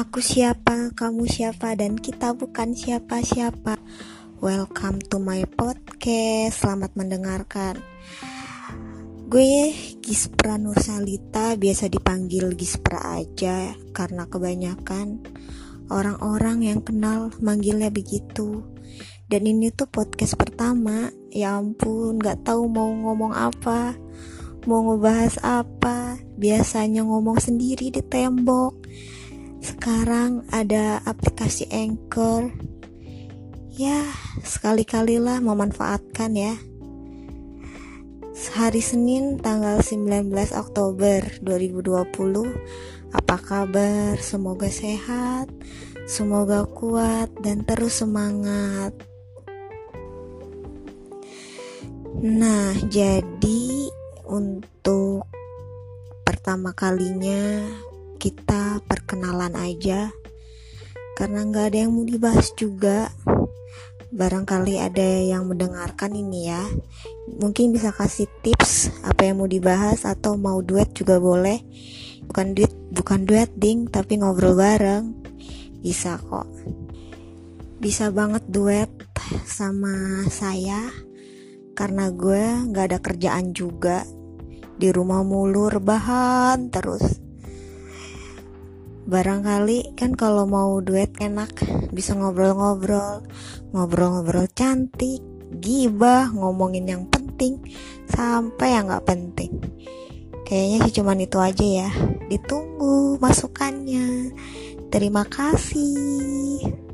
Aku siapa, kamu siapa, dan kita bukan siapa-siapa. Welcome to my podcast. Selamat mendengarkan. Gue Gispra Nursalita, biasa dipanggil Gispra aja karena kebanyakan orang-orang yang kenal manggilnya begitu. Dan ini tuh podcast pertama. Ya ampun, gak tahu mau ngomong apa mau ngebahas apa biasanya ngomong sendiri di tembok sekarang ada aplikasi Anchor. Ya sekali-kalilah memanfaatkan ya. Hari Senin tanggal 19 Oktober 2020 apa kabar? Semoga sehat semoga kuat dan terus semangat. Nah jadi untuk pertama kalinya kita perkenalan aja. Karena nggak ada yang mau dibahas juga. Barangkali ada yang mendengarkan ini ya. Mungkin bisa kasih tips apa yang mau dibahas atau mau duet juga boleh. Bukan duet bukan duet ding tapi ngobrol bareng. Bisa kok. Bisa banget duet sama saya. Karena gue nggak ada kerjaan juga. Di rumah mulu rebahan terus barangkali kan kalau mau duet enak bisa ngobrol-ngobrol. Ngobrol-ngobrol cantik gibah ngomongin yang penting sampai yang nggak penting. Kayaknya sih cuman itu aja ya. Ditunggu masukannya. Terima kasih